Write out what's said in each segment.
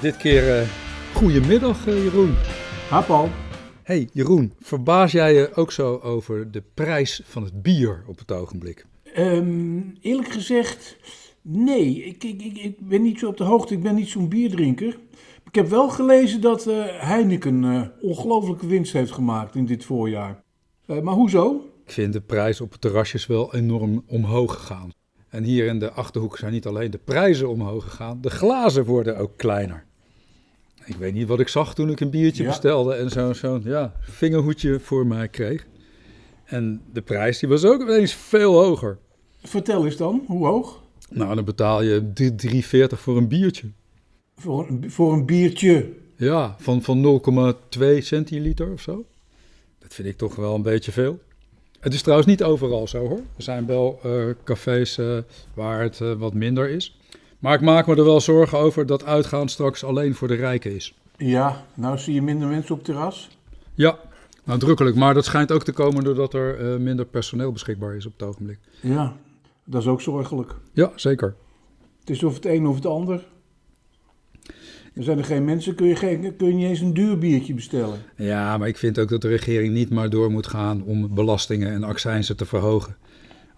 Dit keer uh, goedemiddag, uh, Jeroen. Ha, Paul. Hey Jeroen, verbaas jij je ook zo over de prijs van het bier op het ogenblik? Um, eerlijk gezegd, nee. Ik, ik, ik, ik, ben niet zo op de hoogte, ik ben niet zo'n bierdrinker. Ik heb wel gelezen dat uh, Heineken uh, ongelooflijke winst heeft gemaakt in dit voorjaar. Uh, maar hoezo? Ik vind de prijs op het terrasjes wel enorm omhoog gegaan. En hier in de Achterhoek zijn niet alleen de prijzen omhoog gegaan, de glazen worden ook kleiner. Ik weet niet wat ik zag toen ik een biertje Ja. bestelde en zo'n zo, ja, vingerhoedje voor mij kreeg. En de prijs die was ook ineens veel hoger. Vertel eens dan, hoe hoog? Nou, dan betaal je 3,40 voor een biertje. Voor een, voor een biertje. Ja, van, van 0,2 centiliter of zo. Dat vind ik toch wel een beetje veel. Het is trouwens niet overal zo hoor. Er zijn wel eh, cafés eh, waar het eh, wat minder is. Maar ik maak me er wel zorgen over dat uitgaan straks alleen voor de rijken is. Ja, nou zie je minder mensen op terras. Ja, nadrukkelijk. Maar dat schijnt ook te komen doordat er eh, minder personeel beschikbaar is op het ogenblik. Ja, dat is ook zorgelijk. Ja, zeker. Het is of het een of het ander. Er zijn er geen mensen, kun je, geen, kun je niet eens een duur biertje bestellen. Ja, maar ik vind ook dat de regering niet maar door moet gaan om belastingen en accijnzen te verhogen.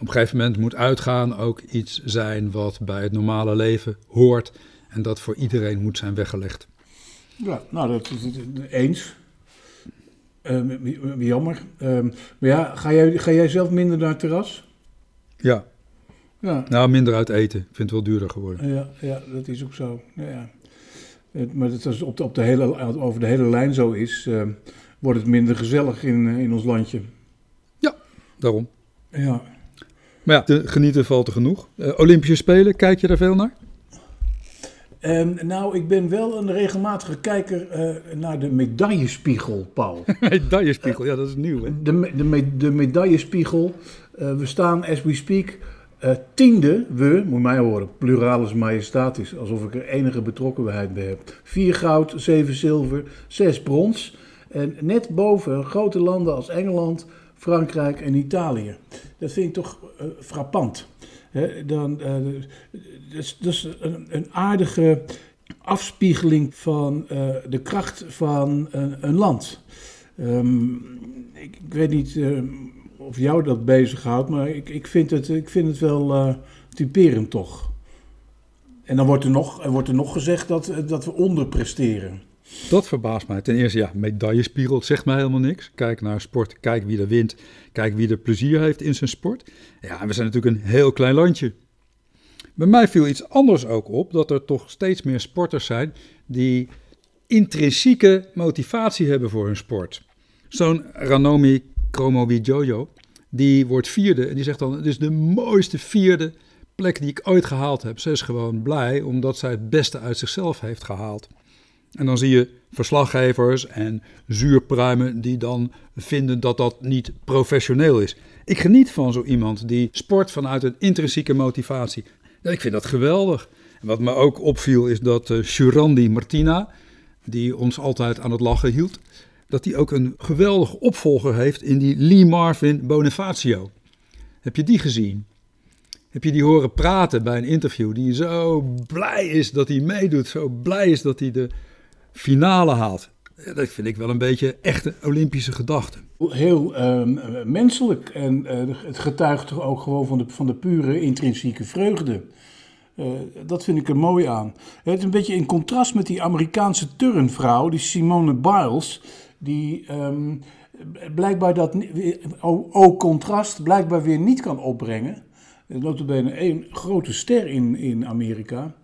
Op een gegeven moment moet uitgaan ook iets zijn wat bij het normale leven hoort en dat voor iedereen moet zijn weggelegd. Ja, nou, dat is het eens. Ehm, jammer. Ehm, maar ja, ga jij, ga jij zelf minder naar het terras? Ja, Ja, nou minder uit eten. Ik vind het wel duurder geworden. ja, ja dat is ook zo. Ja, ja. Maar dat als het op de, op de hele, over de hele lijn zo is, ehm, wordt het minder gezellig in, eh, in ons landje. Daarom. Ja. Maar ja, te genieten valt er genoeg. Eh, Olympische Spelen, kijk je daar veel naar? Ehm, nou, ik ben wel een regelmatige kijker eh, naar de medaillespiegel, Paul. Medaillespiegel, ja dat is nieuw hè. De, de, me- de medaillespiegel. eh, we staan, as we speak, eh, tiende. We, moet mij horen, pluralis majestatis. Alsof ik er enige betrokkenheid bij heb. Vier goud, zeven zilver, zes brons. En net boven grote landen als Engeland, Frankrijk en Italië. Dat vind ik toch eh, frappant. Hè, dan, is, dat is een, een aardige afspiegeling van eh, de kracht van een, een land. Ehm, ik, ik weet niet of jou dat bezighoudt, maar ik, ik, vind, het, ik vind het wel typerend toch. En dan wordt er nog, er wordt er nog gezegd dat, dat we onderpresteren. Dat verbaast mij. Ten eerste, ja, medaillespiegel zegt mij helemaal niks. Kijk naar sport, kijk wie er wint, kijk wie er plezier heeft in zijn sport. Ja, en we zijn natuurlijk een heel klein landje. Bij mij viel iets anders ook op, dat er toch steeds meer sporters zijn die intrinsieke motivatie hebben voor hun sport. Zo'n Ranomi Kromowidjojo, die wordt vierde en die zegt dan, het is de mooiste vierde plek die ik ooit gehaald heb. Ze is gewoon blij omdat zij het beste uit zichzelf heeft gehaald. En dan zie je verslaggevers en zuurpruimen die dan vinden dat dat niet professioneel is. Ik geniet van zo iemand die sport vanuit een intrinsieke motivatie. Ik vind dat geweldig. En wat me ook opviel is dat uh, Shurandi Martina, die ons altijd aan het lachen hield, dat die ook een geweldige opvolger heeft in die Lee Marvin Bonifacio. Heb je die gezien? Heb je die horen praten bij een interview? Die zo blij is dat hij meedoet, zo blij is dat hij de finale haalt. Dat vind ik wel een beetje echte Olympische gedachte. Heel uh, menselijk en uh, het getuigt toch ook gewoon van de, van de pure intrinsieke vreugde. Uh, dat vind ik er mooi aan. Het is een beetje in contrast met die Amerikaanse turnvrouw, die Simone Biles, die um, blijkbaar dat, ook contrast, blijkbaar weer niet kan opbrengen. Notabene een grote ster in, in Amerika.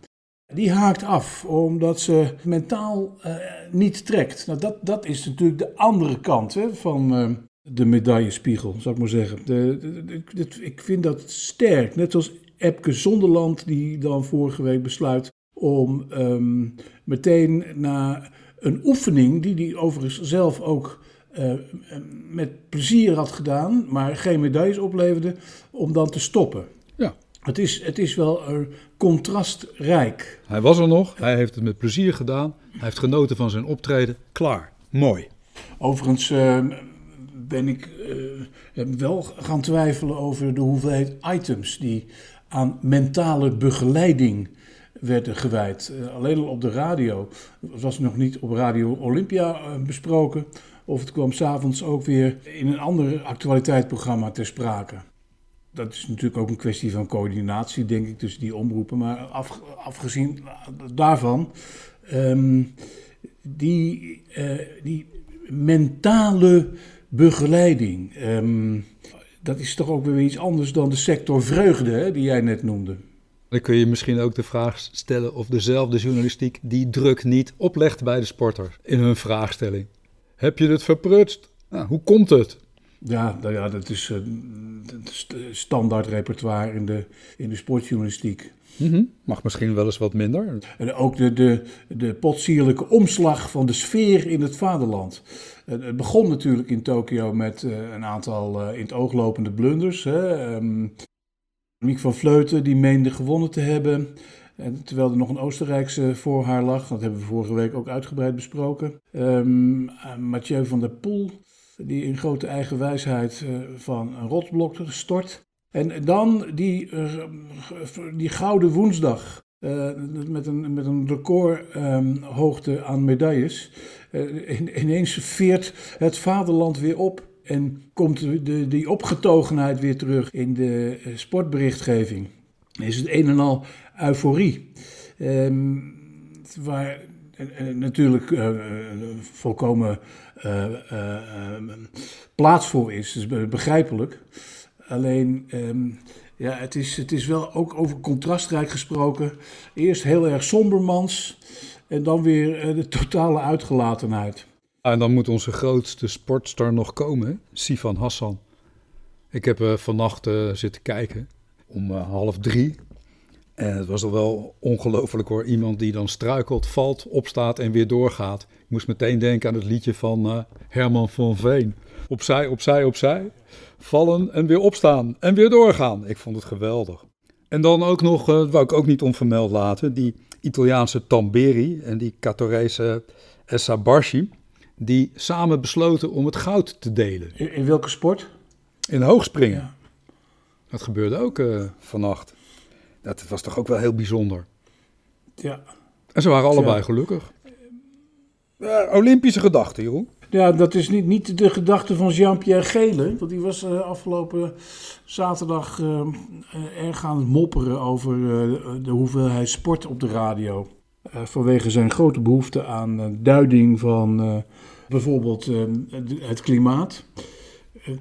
Die haakt af omdat ze mentaal uh, niet trekt. Nou, dat, dat is natuurlijk de andere kant hè, van uh, de medaillespiegel, zou ik maar zeggen. De, ik vind dat sterk. Net zoals Epke Zonderland, die dan vorige week besluit om um, meteen na een oefening, die hij overigens zelf ook uh, met plezier had gedaan, maar geen medailles opleverde, om dan te stoppen. Ja. Het is, het is wel uh, contrastrijk. Hij was er nog, hij heeft het met plezier gedaan, hij heeft genoten van zijn optreden. Klaar, mooi. Overigens uh, ben ik uh, wel gaan twijfelen over de hoeveelheid items die aan mentale begeleiding werden gewijd. Alleen al op de radio. Het was nog niet op Radio Olympia besproken. Of het kwam s'avonds ook weer in een ander actualiteitsprogramma ter sprake. Dat is natuurlijk ook een kwestie van coördinatie, denk ik, tussen die omroepen. Maar af, afgezien daarvan, um, die, uh, die mentale begeleiding. Um, dat is toch ook weer iets anders dan de sector vreugde, hè, die jij net noemde. Dan kun je misschien ook de vraag stellen of dezelfde journalistiek die druk niet oplegt bij de sporters in hun vraagstelling. Heb je het verprutst? Nou, hoe komt het? Ja, nou ja dat is uh, standaard repertoire in de, in de sportjournalistiek. Mm Mag misschien wel eens wat minder. En ook de, de, de potsierlijke omslag van de sfeer in het vaderland. Het begon natuurlijk in Tokio met uh, een aantal uh, in het oog lopende blunders. Hè. Um, Miek van Vleuten die meende gewonnen te hebben. En terwijl er nog een Oostenrijkse voor haar lag. Dat hebben we vorige week ook uitgebreid besproken. Um, Mathieu van der Poel die in grote eigen wijsheid uh, van een rotsblok stort. En dan die, uh, die gouden woensdag. Uh, met, een, met een recordhoogte um, aan medailles. In, ineens veert het vaderland weer op. En komt de, die opgetogenheid weer terug in de sportberichtgeving. Is het een en al euforie. Um, waar natuurlijk uh, volkomen uh, is. Is begrijpelijk. Alleen, um, ja, het is, het is wel ook over contrastrijk gesproken. Eerst heel erg sombermans en dan weer de totale uitgelatenheid. En dan moet onze grootste sportstar nog komen, Sifan Hassan. Ik heb vannacht zitten kijken om half drie. En het was al wel ongelooflijk hoor. Iemand die dan struikelt, valt, opstaat en weer doorgaat. Ik moest meteen denken aan het liedje van Herman van Veen. Opzij, opzij, opzij. Vallen en weer opstaan en weer doorgaan. Ik vond het geweldig. En dan ook nog, dat wou ik ook niet onvermeld laten, die Italiaanse Tamberi en die Catorese Essa Barshi die samen besloten om het goud te delen. In, in welke sport? In hoogspringen. Ja. Dat gebeurde ook uh, vannacht. Dat was toch ook wel heel bijzonder. Ja. En ze waren allebei ja. gelukkig. Uh, Olympische gedachte, Jeroen. Ja, dat is niet, niet de gedachte van Jean-Pierre Gele. Want die was uh, afgelopen zaterdag uh, erg aan het mopperen over de hoeveelheid sport op de radio. vanwege zijn grote behoefte aan duiding van bijvoorbeeld het klimaat.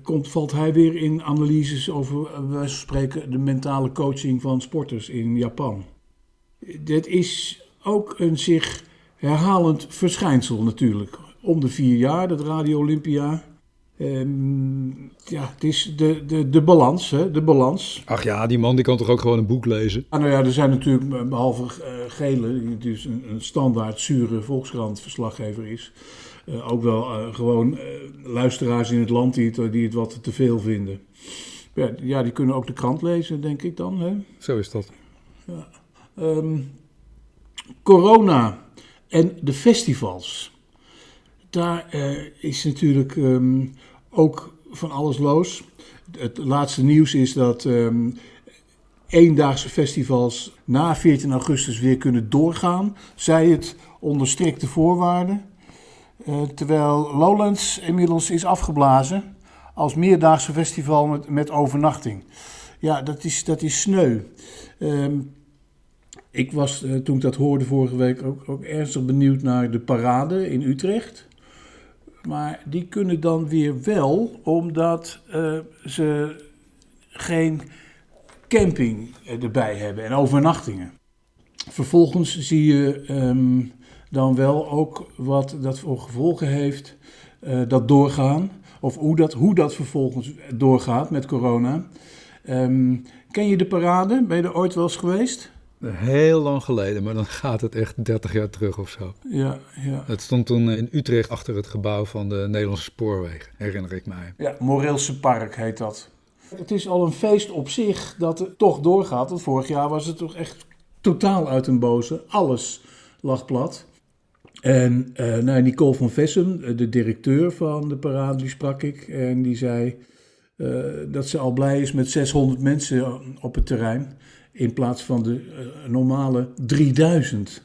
Komt, valt hij weer in analyses over, bij wijze van spreken, de mentale coaching van sporters in Japan. Dit is ook een zich herhalend verschijnsel natuurlijk om de vier jaar, dat Radio Olympia. Um, ja, het is de, de, de balans, hè, de balans. Ach ja, die man die kan toch ook gewoon een boek lezen? Ah, nou ja, er zijn natuurlijk, behalve uh, Gele, die dus een, een standaard zure Volkskrant-verslaggever is... Uh, ook wel uh, gewoon luisteraars in het land die het, die het wat te veel vinden. Ja, ja, die kunnen ook de krant lezen, denk ik dan. Hè? Zo is dat. Ja. Um, corona en de festivals daar is natuurlijk um, ook van alles los. Het laatste nieuws is dat um, eendaagse festivals na 14 augustus weer kunnen doorgaan. Zij het onder strikte voorwaarden. Uh, terwijl Lowlands inmiddels is afgeblazen als meerdaagse festival met, met overnachting. Ja, dat is, dat is sneu. Um, ik was uh, toen ik dat hoorde vorige week ook, ook ernstig benieuwd naar de parade in Utrecht. Maar die kunnen dan weer wel, omdat uh, ze geen camping erbij hebben en overnachtingen. Vervolgens zie je um, dan wel ook wat dat voor gevolgen heeft, uh, dat doorgaan. Of hoe dat, hoe dat vervolgens doorgaat met corona. Um, ken je de parade? Ben je er ooit wel eens geweest? Heel lang geleden, maar dan gaat het echt 30 jaar terug of zo. Ja, ja. Het stond toen in Utrecht achter het gebouw van de Nederlandse Spoorwegen, herinner ik mij. Ja, Moreelse Park heet dat. Het is al een feest op zich dat het toch doorgaat. Want vorig jaar was het toch echt totaal uit een boze. Alles lag plat. En uh, nou, Nicole van Vessen, de directeur van de parade, die sprak ik. En die zei uh, dat ze al blij is met 600 mensen op het terrein. in plaats van de normale 3000.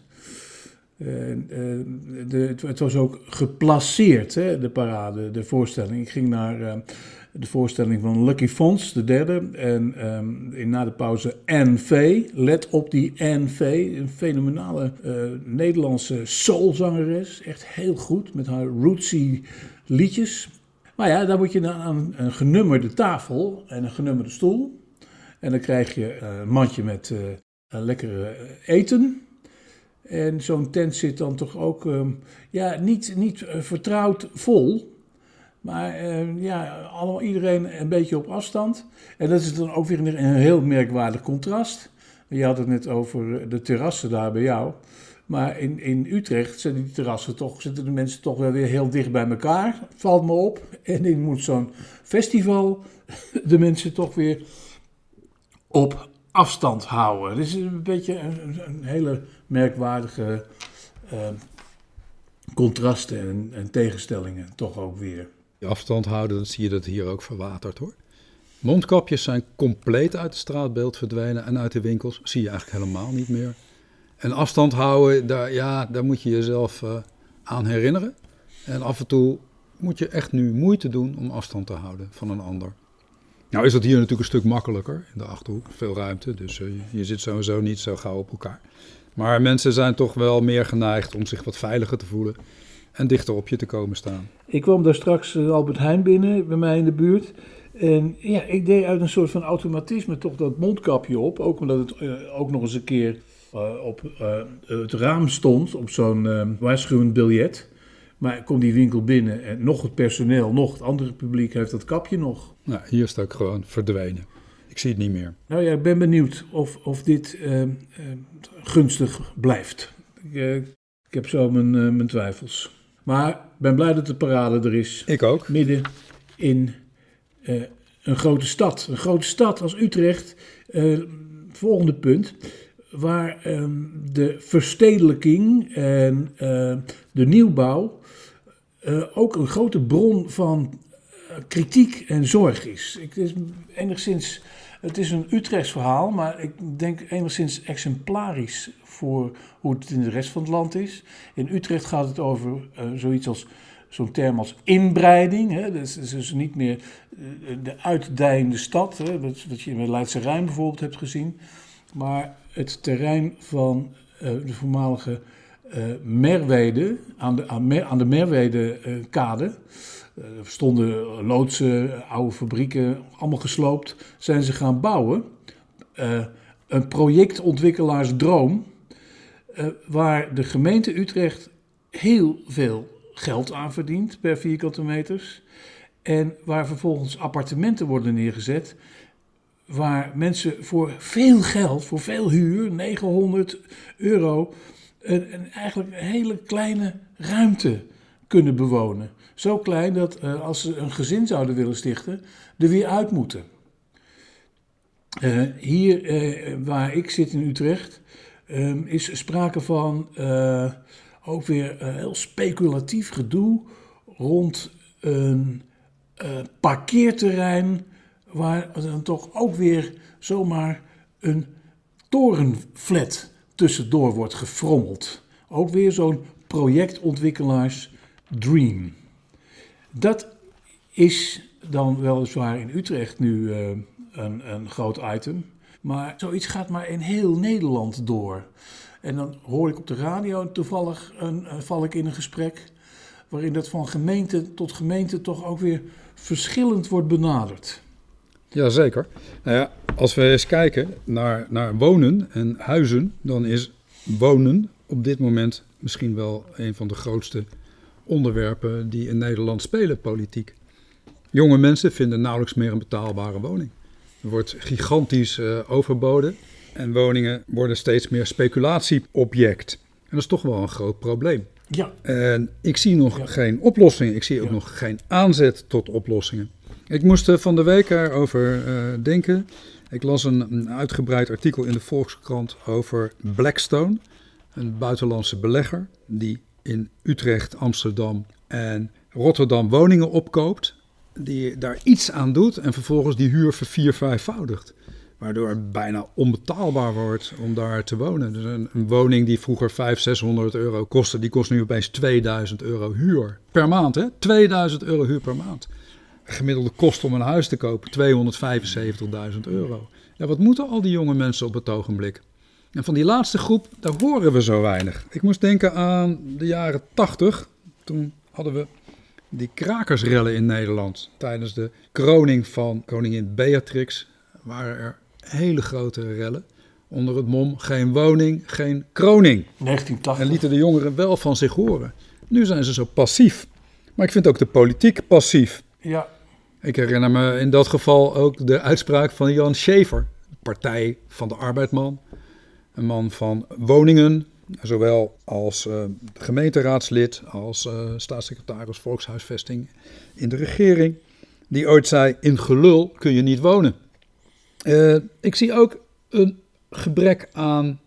de, het was ook geplaceerd, hè, de parade, de voorstelling. Ik ging naar de voorstelling van Lucky Fons, de derde. En um, in, na de pauze NV. Let op die NV. Een fenomenale uh, Nederlandse soulzangeres. Echt heel goed met haar rootsy liedjes. Maar ja, dan moet je aan een genummerde tafel en een genummerde stoel. En dan krijg je eh, een mandje met uh, lekkere eten. En zo'n tent zit dan toch ook um, ja, niet, niet vertrouwd vol. Maar uh, ja, allemaal, iedereen een beetje op afstand. En dat is dan ook weer een, heel merkwaardig contrast. Je had het net over de terrassen daar bij jou. Maar in, in Utrecht zijn die terrassen toch, zitten de mensen toch wel weer heel dicht bij elkaar. Valt me op. En in moet zo'n festival de mensen toch weer op afstand houden. Het is een beetje een, een hele merkwaardige uh, contrasten en, en tegenstellingen toch ook weer afstand houden, dan zie je dat hier ook verwaterd hoor. Mondkapjes zijn compleet uit het straatbeeld verdwenen en uit de winkels zie je eigenlijk helemaal niet meer. En afstand houden, daar, ja, daar moet je jezelf uh, aan herinneren. En af en toe moet je echt nu moeite doen om afstand te houden van een ander. Nou is dat hier natuurlijk een stuk makkelijker in de Achterhoek, veel ruimte, dus uh, je zit sowieso niet zo gauw op elkaar. Maar mensen zijn toch wel meer geneigd om zich wat veiliger te voelen en dichter op je te komen staan. Ik kwam daar straks eh, Albert Heijn binnen, bij mij in de buurt. En ja, ik deed uit een soort van automatisme toch dat mondkapje op. Ook omdat het uh, ook nog eens een keer uh, op uh, het raam stond, op zo'n waarschuwend biljet. Maar ik kom die winkel binnen en nog het personeel, nog het andere publiek heeft dat kapje nog. Nou, hier is het ook gewoon verdwenen. Ik zie het niet meer. Nou ja, ik ben benieuwd of, of dit gunstig blijft. Ik, ik heb zo mijn, mijn twijfels. Maar ik ben blij dat de parade er is. Ik ook. Midden in uh, een grote stad. Een grote stad als Utrecht. Uh, volgende punt. Waar um, de verstedelijking en uh, de nieuwbouw ook een grote bron van kritiek en zorg is. Ik, het is enigszins, het is een Utrechts verhaal, maar ik denk enigszins exemplarisch voor hoe het in de rest van het land is. In Utrecht gaat het over uh, zoiets als zo'n term als inbreiding. Hè? Dat, is, dus niet meer uh, de uitdijende stad, hè? Wat, je in Leidse Rijn bijvoorbeeld hebt gezien. Maar het terrein van uh, de voormalige Merwede, aan de, aan, aan de Merwede-kade. er stonden loodsen, oude fabrieken, allemaal gesloopt. Zijn ze gaan bouwen. een projectontwikkelaarsdroom uh, waar de gemeente Utrecht heel veel geld aan verdient per vierkante meters. En waar vervolgens appartementen worden neergezet. Waar mensen voor veel geld, voor veel huur, 900 euro, een, eigenlijk een hele kleine ruimte kunnen bewonen. Zo klein dat uh, als ze een gezin zouden willen stichten, er weer uit moeten. Uh, hier waar ik zit in Utrecht, um, is sprake van uh, ook weer uh, heel speculatief gedoe rond een uh, parkeerterrein waar dan toch ook weer zomaar een torenflat tussendoor wordt gefrommeld. Ook weer zo'n projectontwikkelaars dream. Dat is dan weliswaar in Utrecht nu een, een groot item. Maar zoiets gaat maar in heel Nederland door. En dan hoor ik op de radio toevallig een, uh, val ik in een gesprek waarin dat van gemeente tot gemeente toch ook weer verschillend wordt benaderd. Jazeker. Nou ja, als we eens kijken naar, naar wonen en huizen, dan is wonen op dit moment misschien wel een van de grootste onderwerpen die in Nederland spelen politiek. Jonge mensen vinden nauwelijks meer een betaalbare woning. Er wordt gigantisch uh, overboden en woningen worden steeds meer speculatieobject. En dat is toch wel een groot probleem. Ja. En ik zie nog geen oplossingen. Ik zie ook nog geen aanzet tot oplossingen. Ik moest van de week erover uh, denken. Ik las een, een, uitgebreid artikel in de Volkskrant over Blackstone, een buitenlandse belegger die in Utrecht, Amsterdam en Rotterdam woningen opkoopt die daar iets aan doet en vervolgens die huur vervier vijfvoudigt. waardoor het bijna onbetaalbaar wordt om daar te wonen. Dus een, woning die vroeger 500, 600 euro kostte, die kost nu opeens 2000 euro huur per maand. Hè? 2000 euro huur per maand. gemiddelde kost om een huis te kopen 275.000 euro. Ja, wat moeten al die jonge mensen op het ogenblik? En van die laatste groep, daar horen we zo weinig. Ik moest denken aan de jaren 80. Toen hadden we die krakersrellen in Nederland. Tijdens de kroning van koningin Beatrix waren er hele grote rellen. Onder het mom geen woning, geen kroning. 1980. En lieten de jongeren wel van zich horen. Nu zijn ze zo passief. Maar ik vind ook de politiek passief. Ja, Ik herinner me in dat geval ook de uitspraak van Jan Schever, Partij van de Arbeidman. Een man van woningen, zowel als eh, gemeenteraadslid, als eh, staatssecretaris volkshuisvesting in de regering. Die ooit zei, in gelul kun je niet wonen. Eh, ik zie ook een gebrek aan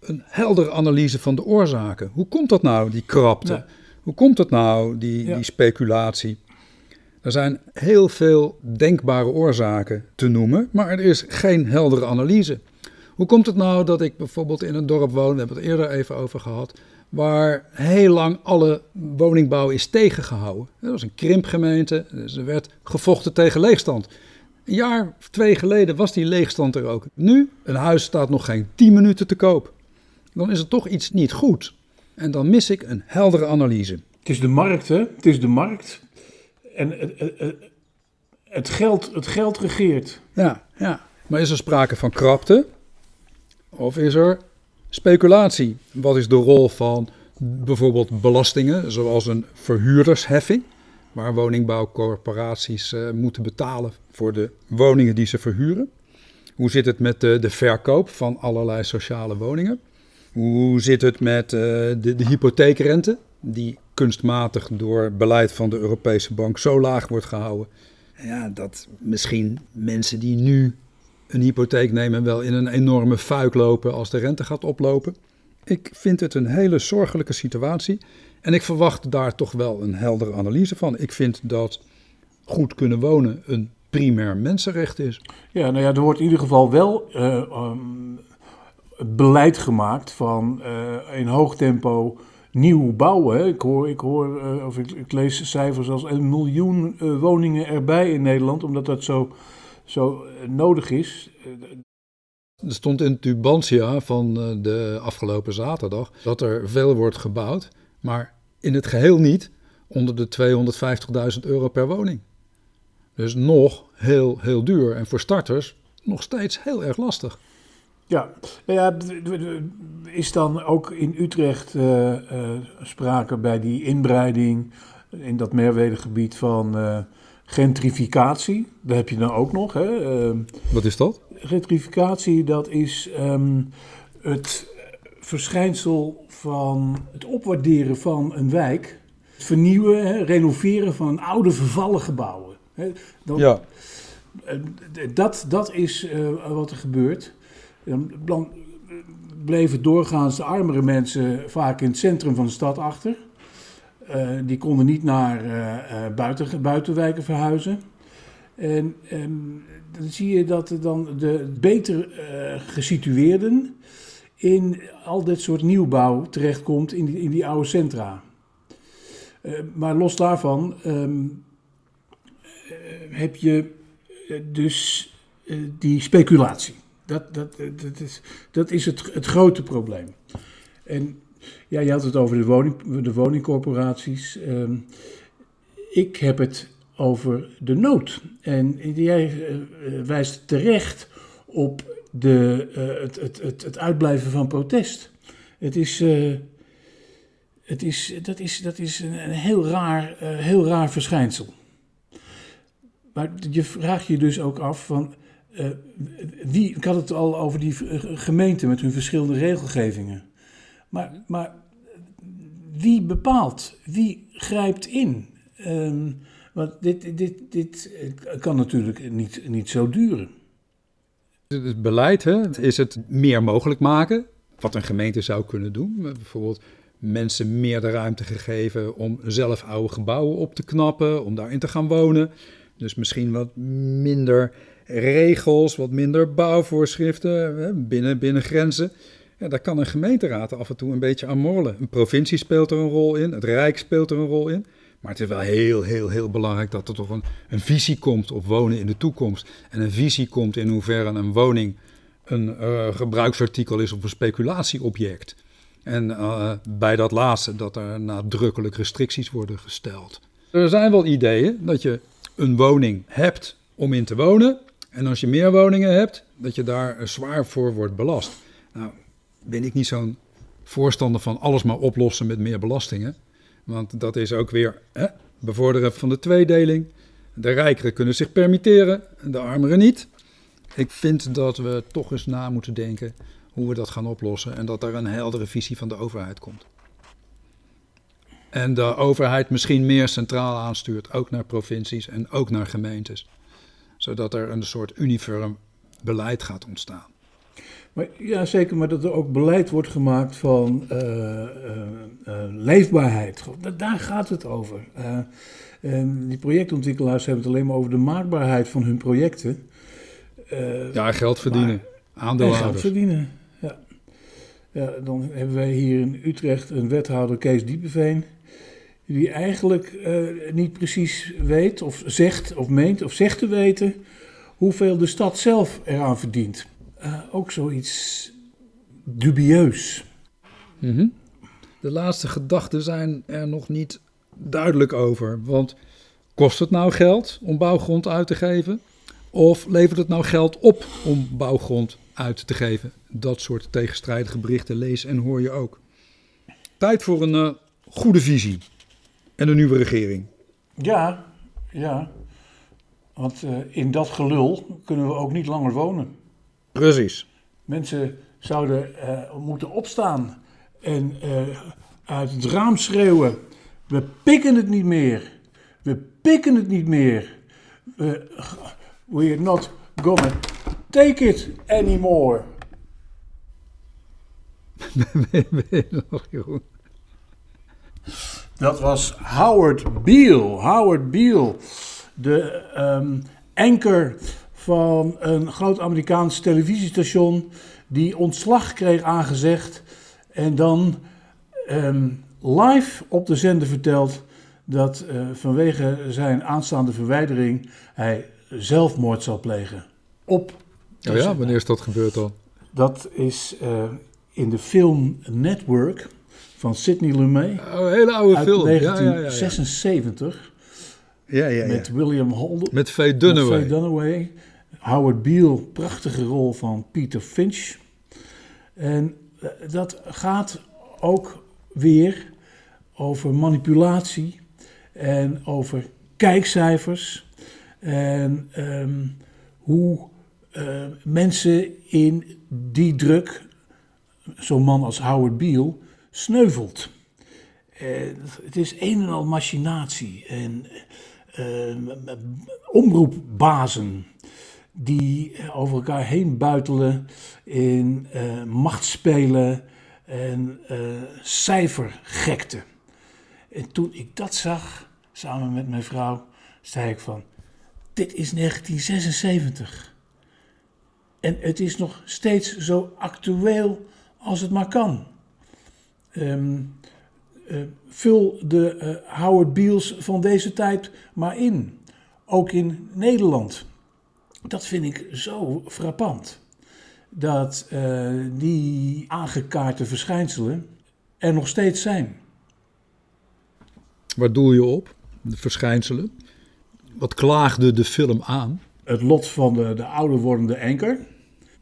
een heldere analyse van de oorzaken. Hoe komt dat nou, die krapte? Hoe komt het nou, die, Ja. die speculatie? Er zijn heel veel denkbare oorzaken te noemen, maar er is geen heldere analyse. Hoe komt het nou dat ik bijvoorbeeld in een dorp woon, daar hebben we het eerder even over gehad, waar heel lang alle woningbouw is tegengehouden? Dat was een krimpgemeente, dus er werd gevochten tegen leegstand. Een jaar of twee geleden was die leegstand er ook. Nu, een huis staat nog geen 10 minuten te koop. Dan is er toch iets niet goed. En dan mis ik een heldere analyse. het is de markt, hè? Het is de markt. En het, het, het- het, geld, het geld regeert. Ja, ja. Maar is er sprake van krapte? Of is er speculatie? Wat is de rol van bijvoorbeeld belastingen, zoals een verhuurdersheffing, waar woningbouwcorporaties eh, moeten betalen voor de woningen die ze verhuren? Hoe zit het met de, de verkoop van allerlei sociale woningen? Hoe zit het met eh, de, de hypotheekrente, die kunstmatig door beleid van de Europese Bank zo laag wordt gehouden? Ja, dat misschien mensen die nu een hypotheek nemen wel in een enorme fuik lopen als de rente gaat oplopen. Ik vind het een hele zorgelijke situatie en ik verwacht daar toch wel een heldere analyse van. Ik vind dat goed kunnen wonen een primair mensenrecht is. Ja, nou ja, er wordt in ieder geval wel ehm, beleid gemaakt van eh, in hoog tempo nieuw bouwen. Ik hoor, ik, hoor eh, of ik, ik lees cijfers als een miljoen woningen erbij in Nederland, omdat dat zo, zo eh, nodig is. Er stond in Tubantia van eh, de afgelopen zaterdag dat er veel wordt gebouwd, maar in het geheel niet onder de 250.000 euro per woning. Dus nog heel, heel duur en voor starters nog steeds heel erg lastig. Ja, nou ja, is dan ook in Utrecht eh, eh, sprake bij die inbreiding in dat Merwedegebied van eh, gentrificatie? Dat heb je dan ook nog. Hè? Ehm, Wat is dat? gentrificatie, dat is ehm, het verschijnsel van het opwaarderen van een wijk. Het vernieuwen, hè, renoveren van oude vervallen gebouwen. Hè. Dan, Ja, eh, Dat, dat is eh, wat er gebeurt. Dan blan- bleven doorgaans de armere mensen vaak in het centrum van de stad achter. Eh, die konden niet naar eh, eh, buiten, buitenwijken verhuizen. En ehm, dan zie je dat dan de beter gesitueerden in al dit soort nieuwbouw terechtkomt in die, in die oude centra. Maar los daarvan ehm, eh, heb je dus die speculatie. Dat, dat, dat is, dat is het, het grote probleem. En ja, je had het over de, woning, de woningcorporaties. Ehm, ik heb het over de nood. En jij eh, eh, wijst terecht op de, eh, het, het, het, uitblijven van protest. Het is, het is, dat, is, dat is een, een heel, raar, heel raar verschijnsel. Maar je vraagt je dus ook af van. wie, ik had het al over die gemeenten met hun verschillende regelgevingen. Maar, maar wie bepaalt? Wie grijpt in? Ehm, want dit, dit, dit eh, kan natuurlijk niet, niet zo duren. Het beleid hè, is het meer mogelijk maken, wat een gemeente zou kunnen doen. Bijvoorbeeld mensen meer de ruimte gegeven om zelf oude gebouwen op te knappen, om daarin te gaan wonen. Dus misschien wat minder regels, wat minder bouwvoorschriften binnen, binnen grenzen. Ja, daar kan een gemeenteraad af en toe een beetje aan morrelen. Een provincie speelt er een rol in, het Rijk speelt er een rol in. Maar het is wel heel, heel, heel belangrijk dat er toch een, een visie komt op wonen in de toekomst. En een visie komt in hoeverre een woning een uh, gebruiksartikel is of een speculatieobject. En uh, bij dat laatste dat er nadrukkelijk restricties worden gesteld. Er zijn wel ideeën dat je een woning hebt om in te wonen. En als je meer woningen hebt, dat je daar zwaar voor wordt belast. Nou, ben ik niet zo'n voorstander van alles maar oplossen met meer belastingen. Want dat is ook weer hè, bevorderen van de tweedeling. De rijkeren kunnen zich permitteren, de armeren niet. Ik vind dat we toch eens na moeten denken hoe we dat gaan oplossen en dat er een heldere visie van de overheid komt. En de overheid misschien meer centraal aanstuurt, ook naar provincies en ook naar gemeentes. Zodat er een soort uniform beleid gaat ontstaan. Maar, ja, zeker, maar dat er ook beleid wordt gemaakt van uh, uh, uh, leefbaarheid. Daar gaat het over. en die projectontwikkelaars hebben het alleen maar over de maakbaarheid van hun projecten. ja, geld verdienen. Aandeelhouders. geld verdienen, ja. ja. Dan hebben wij hier in Utrecht een wethouder, Kees Diepeveen die eigenlijk niet precies weet of zegt of meent of zegt te weten hoeveel de stad zelf eraan verdient uh, ook zoiets dubieus. Mm -hmm. De laatste gedachten zijn er nog niet duidelijk over. Want kost het nou geld om bouwgrond uit te geven? Of levert het nou geld op om bouwgrond uit te geven? Dat soort tegenstrijdige berichten lees en hoor je ook. Tijd voor een uh, goede visie en een nieuwe regering. Ja, ja. Want uh, in dat gelul kunnen we ook niet langer wonen. Precies. Mensen zouden uh, moeten opstaan en uh, uit het raam schreeuwen: We pikken het niet meer. We pikken het niet meer. We, we're not gonna take it anymore. Dat was Howard Beale. Howard Beale, de um, anker van een groot Amerikaans televisiestation die ontslag kreeg aangezegd en dan ehm, live op de zender vertelt dat uh, vanwege zijn aanstaande verwijdering hij zelfmoord zal plegen. Op. Oh ja, wanneer is dat gebeurd dan? Dat is uh, in de film Network van Sidney Lumet. Oh, een hele oude uit film. 1976. Ja, ja, ja. Met William Holden. Met Faye Dunaway. Met Faye Dunaway. Howard Beale, prachtige rol van Peter Finch. En eh, dat gaat ook weer over manipulatie en over kijkcijfers en um, hoe uh, mensen in die druk, zo'n man als Howard Beale, sneuvelt. Het is een en al machinatie en uh, omroepbazen die over elkaar heen buitelen in uh, machtspelen en uh, cijfergekte. En toen ik dat zag, samen met mijn vrouw, zei ik van, dit is 1976. En het is nog steeds zo actueel als het maar kan. Uh, vul de Howard Beals van deze tijd maar in. Ook in Nederland dat vind ik zo frappant. Dat uh, die aangekaarte verschijnselen er nog steeds zijn. Waar doel je op? De verschijnselen? Wat klaagde de film aan? Het lot van de, de ouder wordende enker.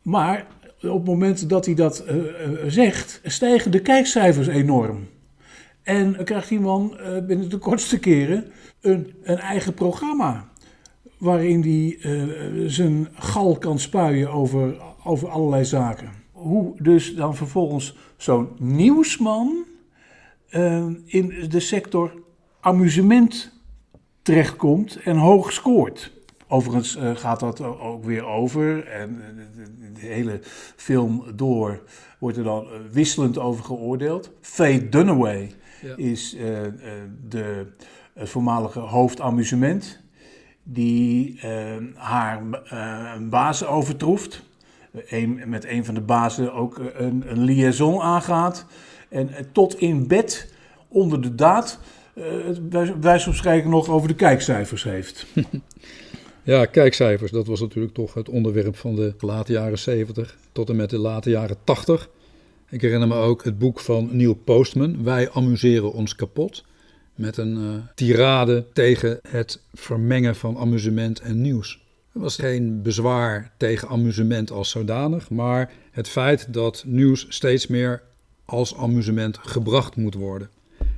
Maar op het moment dat hij dat uh, zegt, stijgen de kijkcijfers enorm. En krijgt die man uh, binnen de kortste keren een, een eigen programma waarin hij uh, zijn gal kan spuien over, over allerlei zaken. Hoe dus dan vervolgens zo'n nieuwsman uh, in de sector amusement terechtkomt en hoog scoort. Overigens uh, gaat dat ook weer over en de hele film door wordt er dan wisselend over geoordeeld. Faye Dunaway ja. is de voormalige hoofdamusement die uh, haar uh, baas overtroeft. Met een van de bazen ook een, een liaison aangaat. En tot in bed onder de daad uh, wijs spreken nog over de kijkcijfers heeft. Ja, kijkcijfers, dat was natuurlijk toch het onderwerp van de late jaren 70 tot en met de late jaren 80. Ik herinner me ook het boek van Neil Postman, Wij amuseren ons kapot. Met een uh, tirade tegen het vermengen van amusement en nieuws. Er was geen bezwaar tegen amusement als zodanig, maar het feit dat nieuws steeds meer als amusement gebracht moet worden.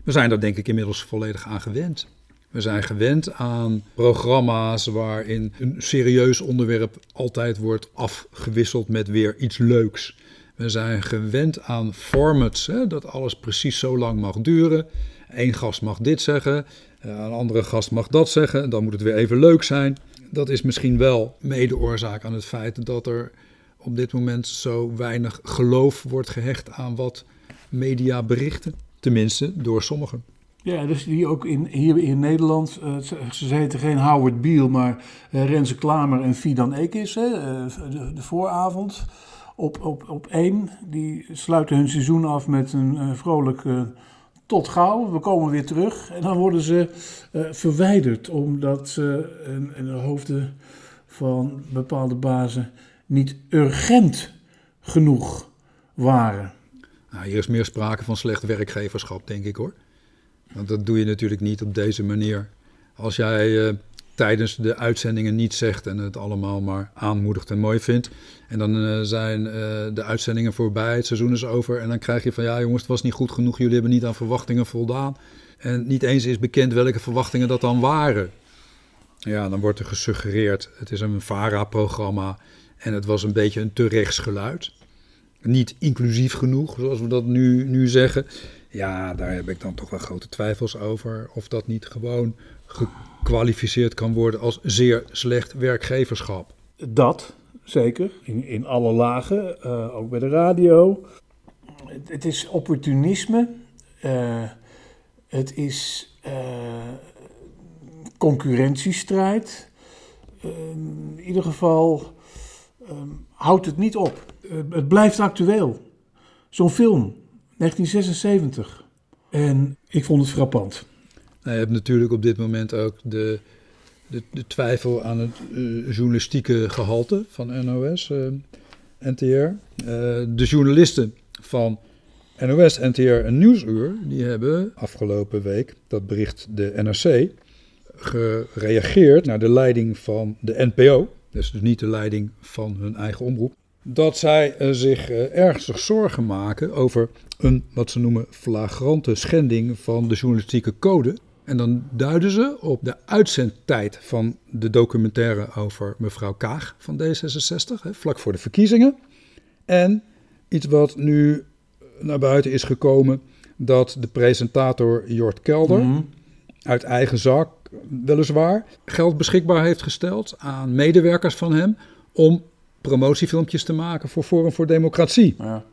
We zijn daar denk ik inmiddels volledig aan gewend. We zijn gewend aan programma's waarin een serieus onderwerp altijd wordt afgewisseld met weer iets leuks. We zijn gewend aan formats, hè, dat alles precies zo lang mag duren. Eén gast mag dit zeggen, eh, een andere gast mag dat zeggen, dan moet het weer even leuk zijn. Dat is misschien wel mede oorzaak aan het feit dat er op dit moment zo weinig geloof wordt gehecht aan wat media berichten. Tenminste, door sommigen. Ja, dus die ook in, hier in Nederland, uh, ze heten geen Howard Beale, maar uh, Renze Klamer en Fidan Ekis, hè, de, de, vooravond op, op, op één. Die sluiten hun seizoen af met een vrolijk tot gauw, we komen weer terug. En dan worden ze verwijderd omdat ze in de hoofden van bepaalde bazen niet urgent genoeg waren. Nou, hier is meer sprake van slecht werkgeverschap, denk ik hoor. Want dat doe je natuurlijk niet op deze manier. Als jij uh, tijdens de uitzendingen niet zegt en het allemaal maar aanmoedigt en mooi vindt. En dan uh, zijn uh, de uitzendingen voorbij, het seizoen is over. En dan krijg je van ja jongens, het was niet goed genoeg, jullie hebben niet aan verwachtingen voldaan. En niet eens is bekend welke verwachtingen dat dan waren. Ja, dan wordt er gesuggereerd, het is een VARA-programma en het was een beetje een te rechts geluid. Niet inclusief genoeg, zoals we dat nu, nu zeggen. Ja, daar heb ik dan toch wel grote twijfels over. Of dat niet gewoon gekwalificeerd kan worden als zeer slecht werkgeverschap. Dat, zeker. In, in alle lagen, uh, ook bij de radio. Het is opportunisme. Uh, het is uh, concurrentiestrijd. in ieder geval houdt het niet op. het blijft actueel. Zo'n film 1976. En ik vond het frappant. Je hebt natuurlijk op dit moment ook de, de, de twijfel aan het uh, journalistieke gehalte van NOS, uh, NTR. Uh, de journalisten van NOS, NTR en Nieuwsuur, die hebben afgelopen week, dat bericht de NRC, gereageerd naar de leiding van de NPO. Dus, dus niet de leiding van hun eigen omroep dat zij zich ernstig zorgen maken over een, wat ze noemen, flagrante schending van de journalistieke code. En dan duiden ze op de uitzendtijd van de documentaire over mevrouw Kaag van D66, hè, vlak voor de verkiezingen. En iets wat nu naar buiten is gekomen, dat de presentator Jort Kelder mm uit eigen zak, weliswaar, geld beschikbaar heeft gesteld aan medewerkers van hem om promotiefilmpjes te maken voor Forum voor Democratie. Ja.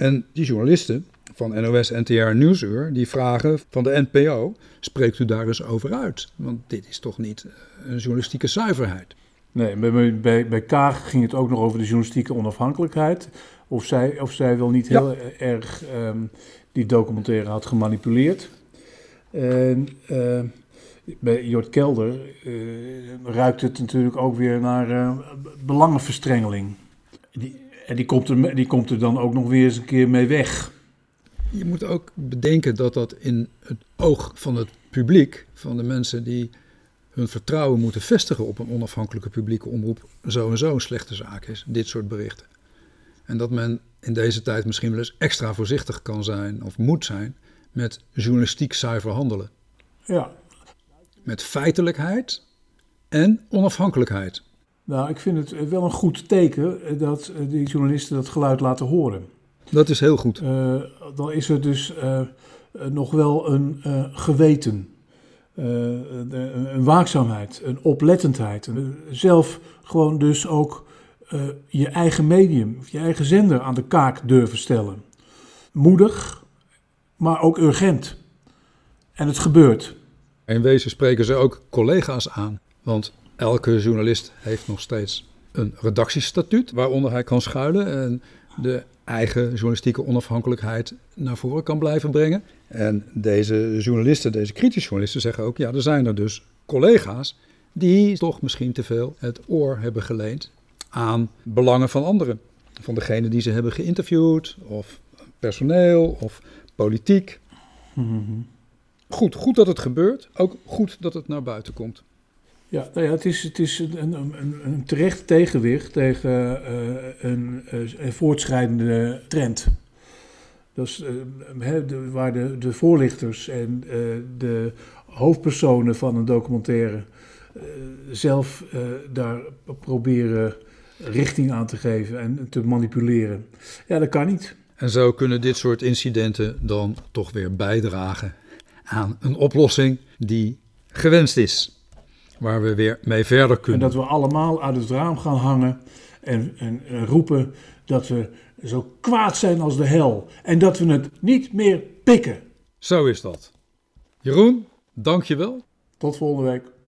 En die journalisten van NOS, NTR en Nieuwsuur, die vragen van de NPO, spreekt u daar eens over uit? Want dit is toch niet een journalistieke zuiverheid? Nee, bij, bij, bij Kaag ging het ook nog over de journalistieke onafhankelijkheid. Of zij, of zij wel niet heel erg um, die documentaire had gemanipuleerd. En uh, bij Jort Kelder uh, ruikt het natuurlijk ook weer naar uh, belangenverstrengeling. Die, en die komt, er, die komt er dan ook nog weer eens een keer mee weg. Je moet ook bedenken dat dat in het oog van het publiek, van de mensen die hun vertrouwen moeten vestigen op een onafhankelijke publieke omroep, zo en zo een slechte zaak is, dit soort berichten. En dat men in deze tijd misschien wel eens extra voorzichtig kan zijn of moet zijn met journalistiek zuiver handelen. Ja, met feitelijkheid en onafhankelijkheid. Nou, ik vind het wel een goed teken dat die journalisten dat geluid laten horen. Dat is heel goed. Uh, dan is er dus uh, nog wel een uh, geweten, een waakzaamheid, een oplettendheid. zelf gewoon dus ook je eigen medium, je eigen zender aan de kaak durven stellen. Moedig, maar ook urgent. En het gebeurt. In wezen spreken ze ook collega's aan. Want Elke journalist heeft nog steeds een redactiestatuut waaronder hij kan schuilen en de eigen journalistieke onafhankelijkheid naar voren kan blijven brengen. En deze journalisten, deze kritische journalisten zeggen ook, ja, er zijn er dus collega's die toch misschien te veel het oor hebben geleend aan belangen van anderen. Van degene die ze hebben geïnterviewd, of personeel, of politiek. Goed, goed dat het gebeurt. Ook goed dat het naar buiten komt. Ja, nou ja het is, het is een, een, een, terecht tegenwicht tegen uh, een, een, voortschrijdende trend. Dat is, de, waar de, de voorlichters en de hoofdpersonen van een documentaire zelf daar proberen richting aan te geven en te manipuleren. Ja, dat kan niet. En zo kunnen dit soort incidenten dan toch weer bijdragen aan een oplossing die gewenst is. Waar we weer mee verder kunnen. En dat we allemaal uit het raam gaan hangen en, en, en roepen dat we zo kwaad zijn als de hel. En dat we het niet meer pikken. Zo is dat. Jeroen, dank je wel. Tot volgende week.